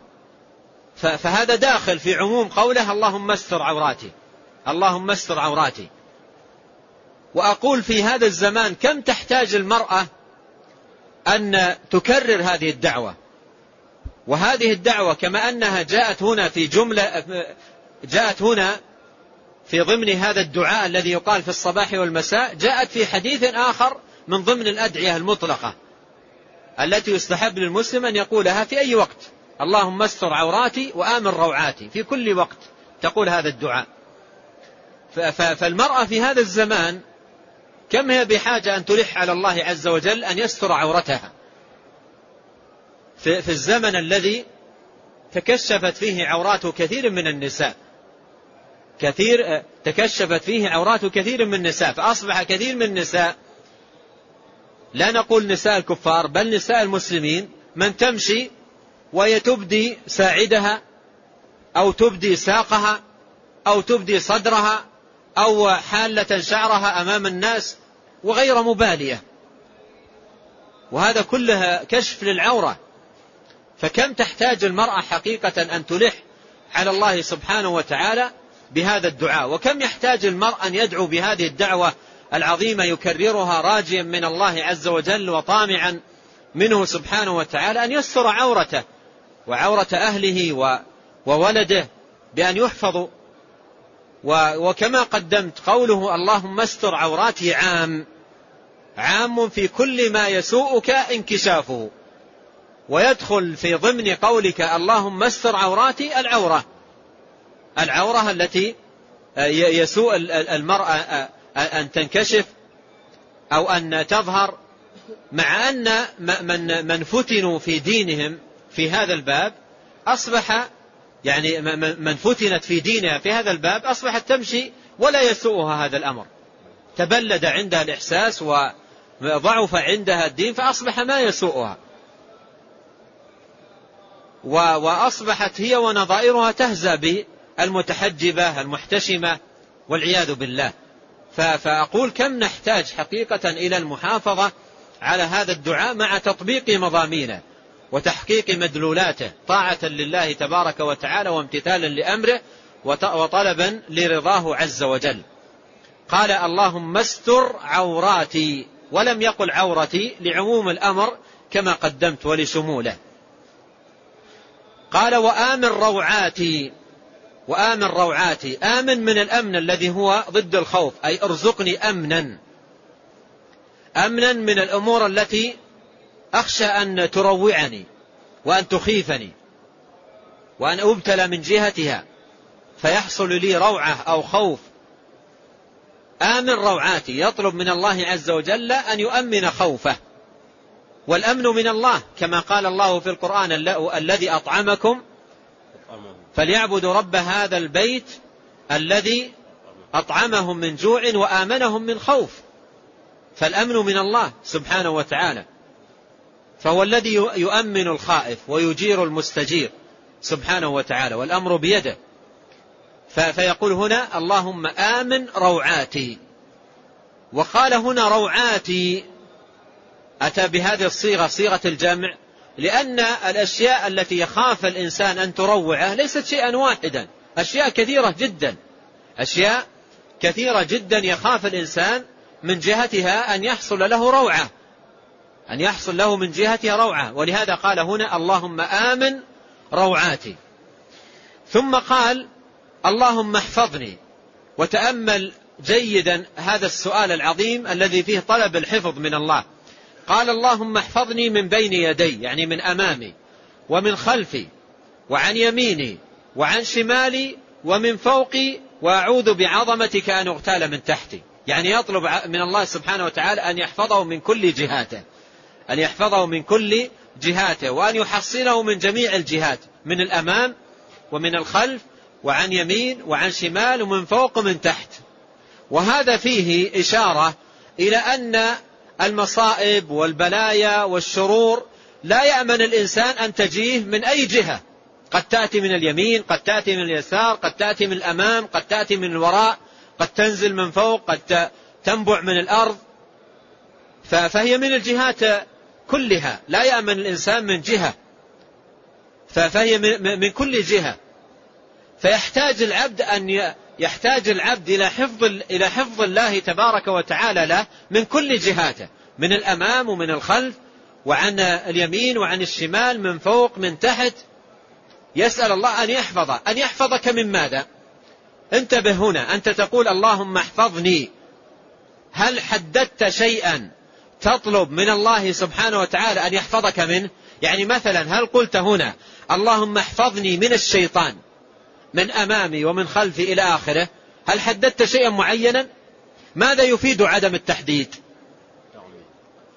فهذا داخل في عموم قوله اللهم استر عوراتي. اللهم استر عوراتي. وأقول في هذا الزمان كم تحتاج المرأة أن تكرر هذه الدعوة. وهذه الدعوة كما أنها جاءت هنا في جملة جاءت هنا في ضمن هذا الدعاء الذي يقال في الصباح والمساء جاءت في حديث آخر من ضمن الأدعية المطلقة التي يستحب للمسلم أن يقولها في أي وقت. اللهم استر عوراتي وآمن روعاتي. في كل وقت تقول هذا الدعاء. فالمرأة في هذا الزمان كم هي بحاجة أن تلح على الله عز وجل أن يستر عورتها؟ في الزمن الذي تكشفت فيه عورات كثير من النساء. كثير تكشفت فيه عورات كثير من النساء فأصبح كثير من النساء. لا نقول نساء الكفار بل نساء المسلمين من تمشي وهي تبدي ساعدها أو تبدي ساقها أو تبدي صدرها أو حالة شعرها أمام الناس وغير مبالية. وهذا كلها كشف للعورة. فكم تحتاج المرأة حقيقة أن تلح على الله سبحانه وتعالى بهذا الدعاء؟ وكم يحتاج المرء أن يدعو بهذه الدعوة العظيمة يكررها راجيا من الله عز وجل وطامعا منه سبحانه وتعالى أن يستر عورته وعورة أهله وولده بأن يحفظوا وكما قدمت قوله اللهم استر عوراتي عام. عام في كل ما يسوءك انكشافه. ويدخل في ضمن قولك اللهم استر عوراتي العورة. العورة التي يسوء المرأة أن تنكشف أو أن تظهر. مع أن من من فتنوا في دينهم في هذا الباب أصبح يعني من فتنت في دينها في هذا الباب أصبحت تمشي ولا يسوءها هذا الأمر. تبلد عندها الإحساس وضعف عندها الدين فأصبح ما يسوءها. وأصبحت هي ونظائرها تهزى بالمتحجبة المحتشمة والعياذ بالله. فأقول كم نحتاج حقيقة إلى المحافظة على هذا الدعاء مع تطبيق مضامينه. وتحقيق مدلولاته طاعة لله تبارك وتعالى وامتثالا لأمره وطلبا لرضاه عز وجل. قال اللهم استر عوراتي ولم يقل عورتي لعموم الأمر كما قدمت ولشموله. قال وآمن روعاتي وآمن روعاتي آمن من الأمن الذي هو ضد الخوف أي ارزقني أمنا أمنا من الأمور التي أخشى أن تروعني وأن تخيفني وأن أبتلى من جهتها فيحصل لي روعة أو خوف. آمن روعاتي يطلب من الله عز وجل أن يؤمن خوفه. والأمن من الله كما قال الله في القرآن الذي أطعمكم فليعبدوا رب هذا البيت الذي أطعمهم من جوع وآمنهم من خوف. فالأمن من الله سبحانه وتعالى. فهو الذي يؤمن الخائف ويجير المستجير سبحانه وتعالى والأمر بيده. فيقول هنا اللهم آمن روعاتي. وقال هنا روعاتي أتى بهذه الصيغة صيغة الجمع لأن الأشياء التي يخاف الإنسان أن تروعه ليست شيئا واحدا أشياء كثيرة جدا. أشياء كثيرة جدا يخاف الإنسان من جهتها أن يحصل له روعة. أن يحصل له من جهتها روعة. ولهذا قال هنا اللهم آمن روعاتي. ثم قال اللهم احفظني. وتأمل جيدا هذا السؤال العظيم الذي فيه طلب الحفظ من الله. قال اللهم احفظني من بين يدي يعني من أمامي ومن خلفي وعن يميني وعن شمالي ومن فوقي وأعوذ بعظمتك أن أغتال من تحتي. يعني يطلب من الله سبحانه وتعالى أن يحفظه من كل جهاته. أن يحفظه من كل جهاته وأن يحصنه من جميع الجهات من الأمام ومن الخلف وعن يمين وعن شمال ومن فوق ومن تحت. وهذا فيه إشارة إلى أن المصائب والبلايا والشرور لا يأمن الإنسان أن تجيه من أي جهة. قد تأتي من اليمين قد تأتي من اليسار قد تأتي من الأمام قد تأتي من الوراء قد تنزل من فوق قد تنبع من الأرض. فهي من الجهات كلها. لا يأمن الإنسان من جهة. فهي من كل جهة. فيحتاج العبد أن يحتاج العبد إلى حفظ إلى حفظ الله تبارك وتعالى له من كل جهاته. من الأمام ومن الخلف وعن اليمين وعن الشمال من فوق من تحت. يسأل الله أن يحفظه. أن يحفظك من ماذا؟ انتبه هنا. أنت تقول اللهم احفظني. هل حددت شيئا؟ تطلب من الله سبحانه وتعالى أن يحفظك منه؟ يعني مثلا هل قلت هنا اللهم احفظني من الشيطان من أمامي ومن خلفي إلى آخره هل حددت شيئا معينا؟ ماذا يفيد عدم التحديد؟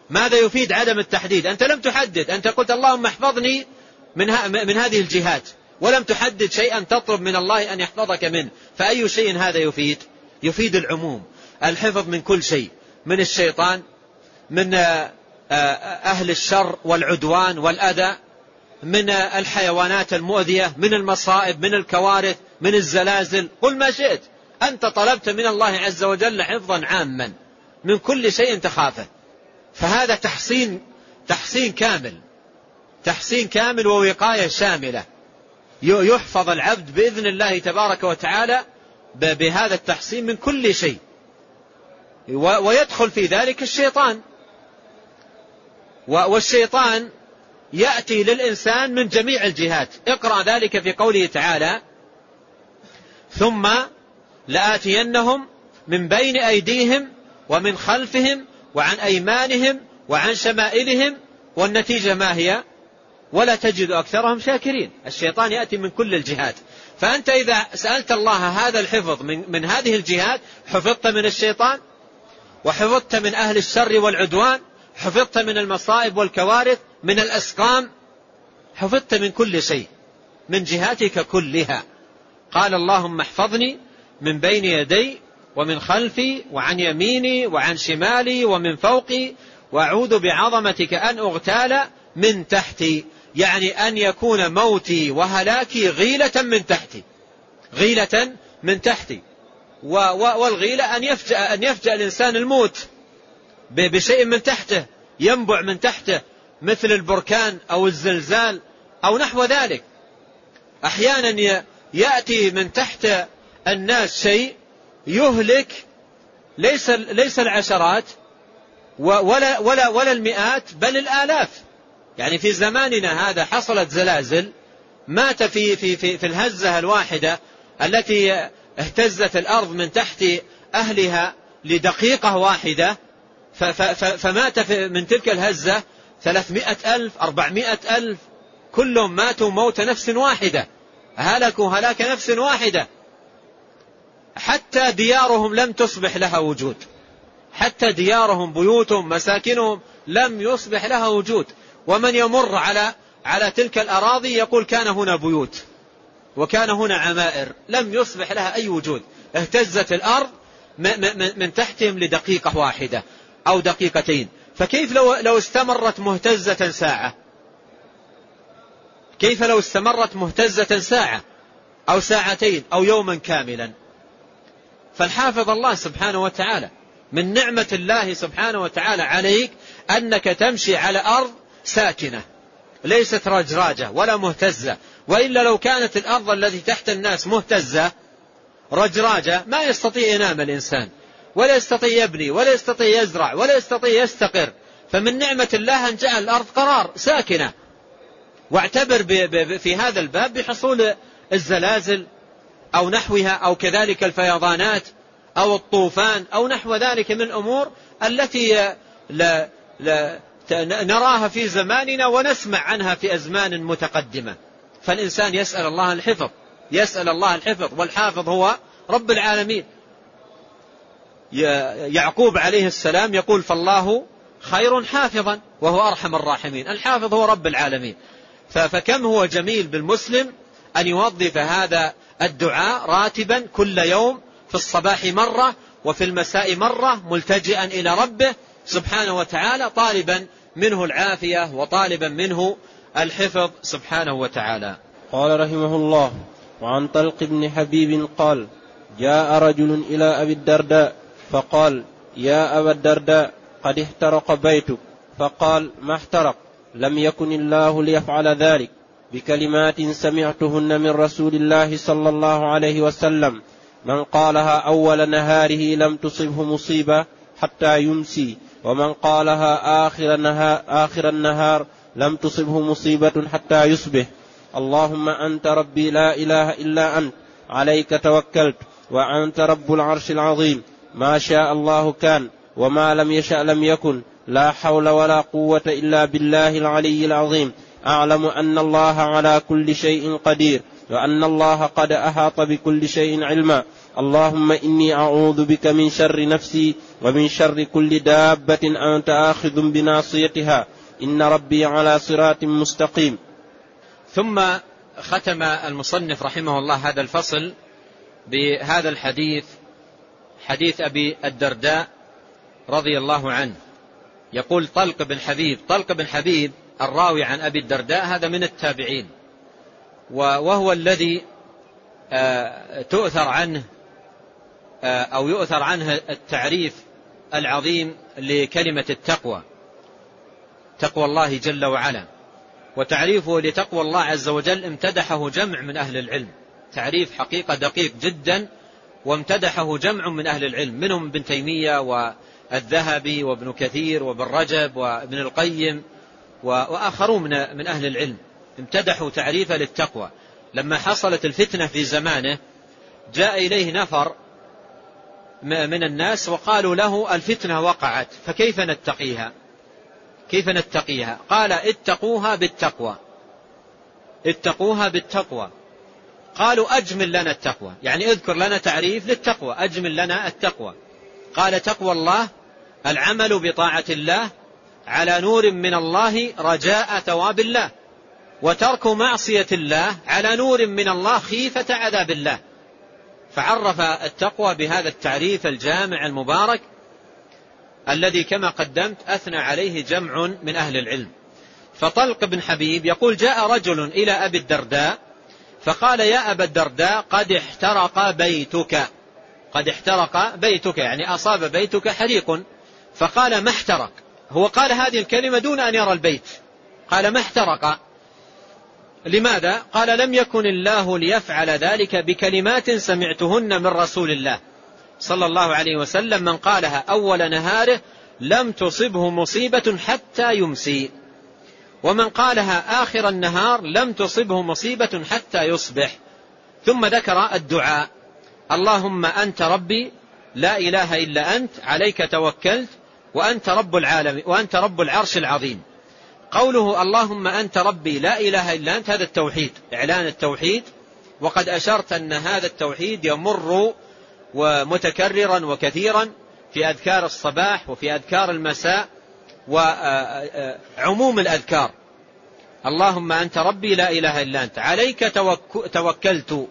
ماذا يفيد عدم التحديد؟ أنت لم تحدد أنت قلت اللهم احفظني من, من هذه الجهات ولم تحدد شيئا تطلب من الله أن يحفظك منه فأي شيء هذا يفيد؟ يفيد العموم الحفظ من كل شيء من الشيطان من آه، آه، أهل الشر والعدوان والأذى من الحيوانات المؤذية من المصائب من الكوارث من الزلازل قل ما شئت. أنت طلبت من الله عز وجل حفظا عاما من كل شيء تخافه. فهذا تحصين تحصين كامل تحصين كامل ووقاية شاملة. يحفظ العبد بإذن الله تبارك وتعالى بهذا التحصين من كل شيء. ويدخل في ذلك الشيطان. والشيطان يأتي للإنسان من جميع الجهات. اقرأ ذلك في قوله تعالى ثم لآتينهم من بين أيديهم ومن خلفهم وعن أيمانهم وعن شمائلهم والنتيجة ما هي؟ ولا تجد أكثرهم شاكرين. الشيطان يأتي من كل الجهات. فأنت إذا سألت الله هذا الحفظ من, من هذه الجهات حفظت من الشيطان وحفظت من أهل الشر والعدوان حفظت من المصائب والكوارث من الأسقام. حفظت من كل شيء من جهاتك كلها. قال اللهم احفظني من بين يدي ومن خلفي وعن يميني وعن شمالي ومن فوقي وأعوذ بعظمتك أن أغتال من تحتي. يعني أن يكون موتي وهلاكي غيلة من تحتي. غيلة من تحتي. والغيلة أن يفجأ أن يفجأ الإنسان الموت. بشيء من تحته ينبع من تحته مثل البركان أو الزلزال أو نحو ذلك. أحيانا يأتي من تحت الناس شيء يهلك ليس ليس العشرات ولا ولا ولا المئات بل الآلاف. يعني في زماننا هذا حصلت زلازل مات في في في, في الهزة الواحدة التي اهتزت الأرض من تحت أهلها لدقيقة واحدة فمات من تلك الهزة ثلاثمائة ألف أربعمائة ألف كلهم ماتوا موت نفس واحدة. هلكوا هلاك نفس واحدة. حتى ديارهم لم تصبح لها وجود. حتى ديارهم بيوتهم مساكنهم لم يصبح لها وجود. ومن يمر على على تلك الأراضي يقول كان هنا بيوت وكان هنا عمائر. لم يصبح لها أي وجود. اهتزت الأرض من تحتهم لدقيقة واحدة. أو دقيقتين. فكيف لو لو استمرت مهتزة ساعة؟ كيف لو استمرت مهتزة ساعة أو ساعتين أو يوما كاملا؟ فالحافظ الله سبحانه وتعالى من نعمة الله سبحانه وتعالى عليك أنك تمشي على أرض ساكنة ليست رجراجة ولا مهتزة. وإلا لو كانت الأرض التي تحت الناس مهتزة رجراجة ما يستطيع ينام الإنسان. ولا يستطيع يبني ولا يستطيع يزرع ولا يستطيع يستقر. فمن نعمة الله أن جعل الأرض قرار ساكنة. واعتبر في هذا الباب بحصول الزلازل أو نحوها أو كذلك الفيضانات أو الطوفان أو نحو ذلك من الأمور التي لا لا نراها في زماننا ونسمع عنها في أزمان متقدمة. فالإنسان يسأل الله الحفظ يسأل الله الحفظ والحافظ هو رب العالمين. يعقوب عليه السلام يقول فالله خير حافظا وهو أرحم الراحمين. الحافظ هو رب العالمين. فكم هو جميل بالمسلم أن يوظف هذا الدعاء راتبا كل يوم في الصباح مرة وفي المساء مرة ملتجئا إلى ربه سبحانه وتعالى طالبا منه العافية وطالبا منه الحفظ سبحانه وتعالى. قال رحمه الله وعن طلق بن حبيب قال جاء رجل إلى أبي الدرداء فقال يا أبا الدرداء قد احترق بيتك. فقال ما احترق لم يكن الله ليفعل ذلك. بكلمات سمعتهن من رسول الله صلى الله عليه وسلم من قالها أول نهاره لم تصبه مصيبة حتى يمسي ومن قالها آخر النهار, آخر النهار لم تصبه مصيبة حتى يصبح. اللهم أنت ربي لا إله إلا أنت عليك توكلت وأنت رب العرش العظيم. ما شاء الله كان وما لم يشأ لم يكن. لا حول ولا قوة إلا بالله العلي العظيم. أعلم أن الله على كل شيء قدير وأن الله قد أحاط بكل شيء علما. اللهم إني أعوذ بك من شر نفسي ومن شر كل دابة أنت آخذ بناصيتها. إن ربي على صراط مستقيم. ثم ختم المصنف رحمه الله هذا الفصل بهذا الحديث حديث أبي الدرداء رضي الله عنه. يقول طلق بن حبيب طلق بن حبيب الراوي عن أبي الدرداء هذا من التابعين. وهو الذي آه، تؤثر عنه آه، أو يؤثر عنه التعريف العظيم لكلمة التقوى تقوى الله جل وعلا. وتعريفه لتقوى الله عز وجل امتدحه جمع من أهل العلم. تعريف حقيقة دقيق جدا وامتدحه جمع من أهل العلم منهم ابن تيمية والذهبي وابن كثير وابن رجب وابن القيم وآخرون من أهل العلم. امتدحوا تعريفه للتقوى. لما حصلت الفتنة في زمانه جاء إليه نفر من الناس وقالوا له الفتنة وقعت فكيف نتقيها؟ كيف نتقيها؟ قال اتقوها بالتقوى. اتقوها بالتقوى. قالوا أجمل لنا التقوى. يعني اذكر لنا تعريف للتقوى. أجمل لنا التقوى. قال تقوى الله العمل بطاعة الله على نور من الله رجاء ثواب الله وترك معصية الله على نور من الله خيفة عذاب الله. فعرف التقوى بهذا التعريف الجامع المبارك الذي كما قدمت أثنى عليه جمع من أهل العلم. فطلق بن حبيب يقول جاء رجل إلى أبي الدرداء فقال يا أبا الدرداء قد احترق بيتك. قد احترق بيتك يعني أصاب بيتك حريق. فقال ما احترق؟ هو قال هذه الكلمة دون أن يرى البيت. قال ما احترق؟ لماذا؟ قال لم يكن الله ليفعل ذلك بكلمات سمعتهن من رسول الله صلى الله عليه وسلم. من قالها أول نهاره لم تصبه مصيبة حتى يمسي. ومن قالها آخر النهار لم تصبه مصيبة حتى يصبح. ثم ذكر الدعاء. اللهم أنت ربي لا إله إلا أنت عليك توكلت وأنت رب العالم وأنت رب العرش العظيم. قوله اللهم أنت ربي لا إله إلا أنت هذا التوحيد إعلان التوحيد. وقد أشرت أن هذا التوحيد يمر ومتكررا وكثيرا في أذكار الصباح وفي أذكار المساء. وعموم الأذكار. اللهم أنت ربي لا إله إلا أنت. عليك توكلت.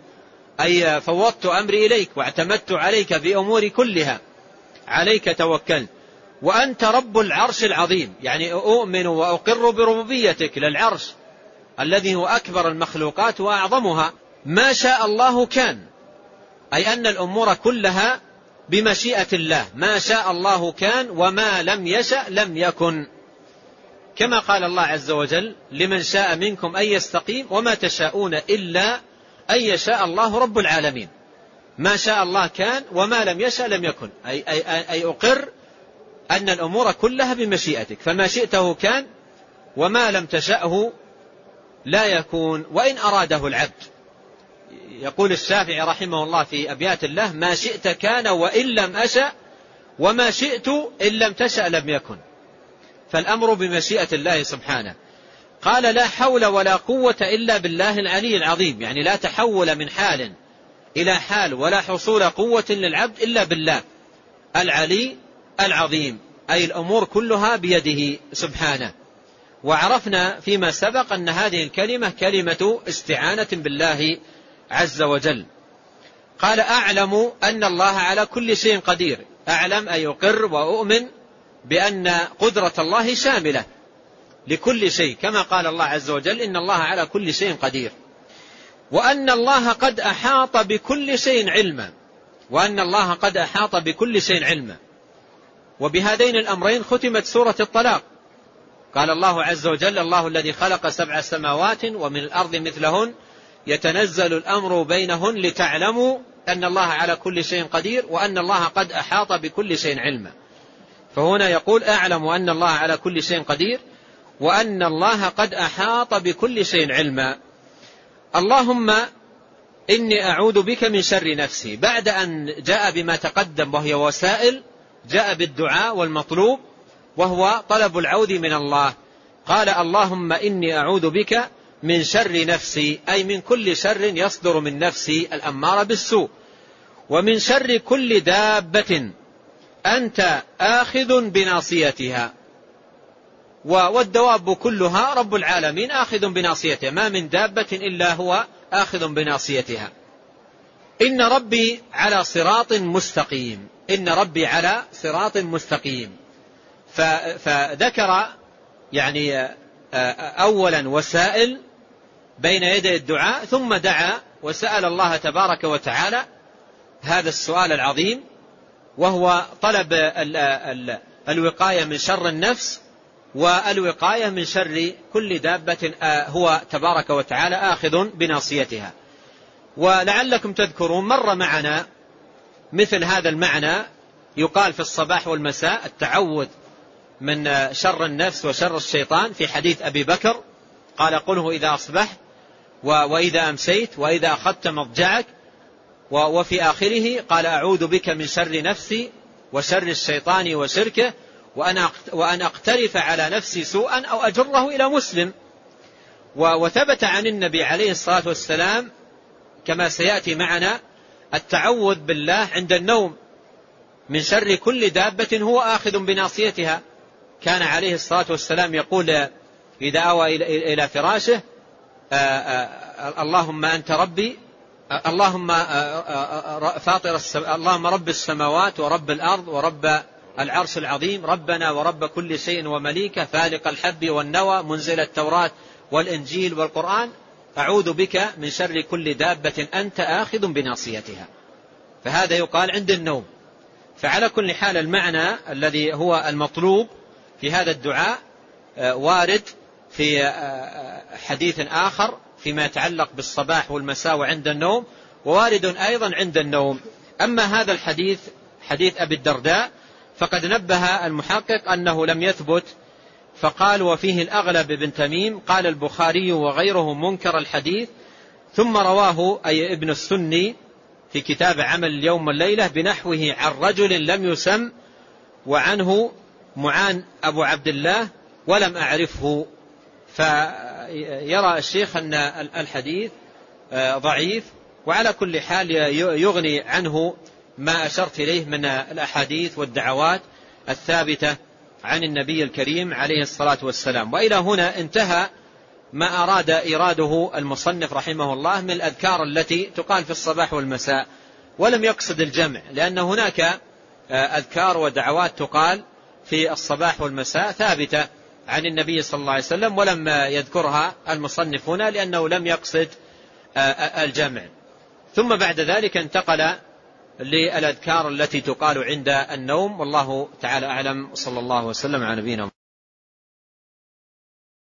أي فوضت أمري إليك واعتمدت عليك في أموري كلها. عليك توكلت. وأنت رب العرش العظيم. يعني أؤمن وأقر بربوبيتك للعرش الذي هو أكبر المخلوقات وأعظمها. ما شاء الله كان. أي أن الأمور كلها بمشيئة الله. ما شاء الله كان وما لم يشأ لم يكن. كما قال الله عز وجل لمن شاء منكم أن يستقيم وما تشاءون إلا أن يشاء الله رب العالمين. ما شاء الله كان وما لم يشأ لم يكن. أي, أي, أي أقر أن الأمور كلها بمشيئتك. فما شئته كان وما لم تشأه لا يكون. وإن أراده العبد. يقول الشافعي رحمه الله في أبيات الله ما شئت كان وإن لم أشأ وما شئت إن لم تشأ لم يكن. فالأمر بمشيئة الله سبحانه. قال لا حول ولا قوة إلا بالله العلي العظيم. يعني لا تحول من حال إلى حال ولا حصول قوة للعبد إلا بالله العلي العظيم. أي الأمور كلها بيده سبحانه. وعرفنا فيما سبق أن هذه الكلمة كلمة استعانة بالله عز وجل. قال أعلم أن الله على كل شيء قدير. أعلم أي أقر وأؤمن بأن قدرة الله شاملة لكل شيء. كما قال الله عز وجل إن الله على كل شيء قدير. وأن الله قد أحاط بكل شيء علما. وأن الله قد أحاط بكل شيء علما. وبهذين الأمرين ختمت سورة الطلاق. قال الله عز وجل الله الذي خلق سبع سماوات ومن الأرض مثلهن يتنزل الأمر بينهن لتعلموا أن الله على كل شيء قدير وأن الله قد أحاط بكل شيء علما. فهنا يقول أعلم أن الله على كل شيء قدير وأن الله قد أحاط بكل شيء علما. اللهم إني أعوذ بك من شر نفسي. بعد أن جاء بما تقدم وهي وسائل جاء بالدعاء والمطلوب وهو طلب العوذ من الله. قال اللهم إني أعوذ بك من شر نفسي أي من كل شر يصدر من نفسي الأمارة بالسوء. ومن شر كل دابة أنت آخذ بناصيتها. والدواب كلها رب العالمين آخذ بناصيتها. ما من دابة إلا هو آخذ بناصيتها. إن ربي على صراط مستقيم. إن ربي على صراط مستقيم. فذكر يعني أولا وسائل بين يدي الدعاء ثم دعا وسأل الله تبارك وتعالى هذا السؤال العظيم وهو طلب الوقاية من شر النفس والوقاية من شر كل دابة هو تبارك وتعالى آخذ بناصيتها. ولعلكم تذكرون مر معنا مثل هذا المعنى يقال في الصباح والمساء التعوذ من شر النفس وشر الشيطان في حديث أبي بكر قال قله إذا أصبحت وإذا أمسيت وإذا أخذت مضجعك وفي آخره قال أعوذ بك من شر نفسي وشر الشيطان وشركه وأن أقترف على نفسي سوءا أو أجره إلى مسلم. وثبت عن النبي عليه الصلاة والسلام كما سيأتي معنا التعوذ بالله عند النوم من شر كل دابة هو آخذ بناصيتها. كان عليه الصلاة والسلام يقول إذا أوى إلى فراشه اللهم أنت ربي اللهم فاطر اللهم رب السماوات ورب الأرض ورب العرش العظيم ربنا ورب كل شيء ومليكه فالق الحب والنوى منزل التوراة والإنجيل والقرآن. أعوذ بك من شر كل دابة أنت آخذ بناصيتها. فهذا يقال عند النوم. فعلى كل حال المعنى الذي هو المطلوب في هذا الدعاء وارد في حديث آخر فيما يتعلق بالصباح والمساء وعند النوم ووارد أيضا عند النوم. أما هذا الحديث حديث أبي الدرداء فقد نبه المحقق أنه لم يثبت فقال وفيه الأغلب بن تميم قال البخاري وغيره منكر الحديث ثم رواه أي ابن السني في كتاب عمل اليوم والليلة بنحوه عن رجل لم يسم وعنه معان أبو عبد الله ولم أعرفه فيرى الشيخ أن الحديث ضعيف وعلى كل حال يغني عنه ما أشرت إليه من الأحاديث والدعوات الثابتة عن النبي الكريم عليه الصلاة والسلام. وإلى هنا انتهى ما أراد إراده المصنف رحمه الله من الأذكار التي تقال في الصباح والمساء ولم يقصد الجمع لأن هناك أذكار ودعوات تقال في الصباح والمساء ثابتة عن النبي صلى الله عليه وسلم ولم يذكرها المصنف هنا لأنه لم يقصد الجمع. ثم بعد ذلك انتقل للأذكار التي تقال عند النوم. والله تعالى أعلم. صلى الله وسلم على نبينا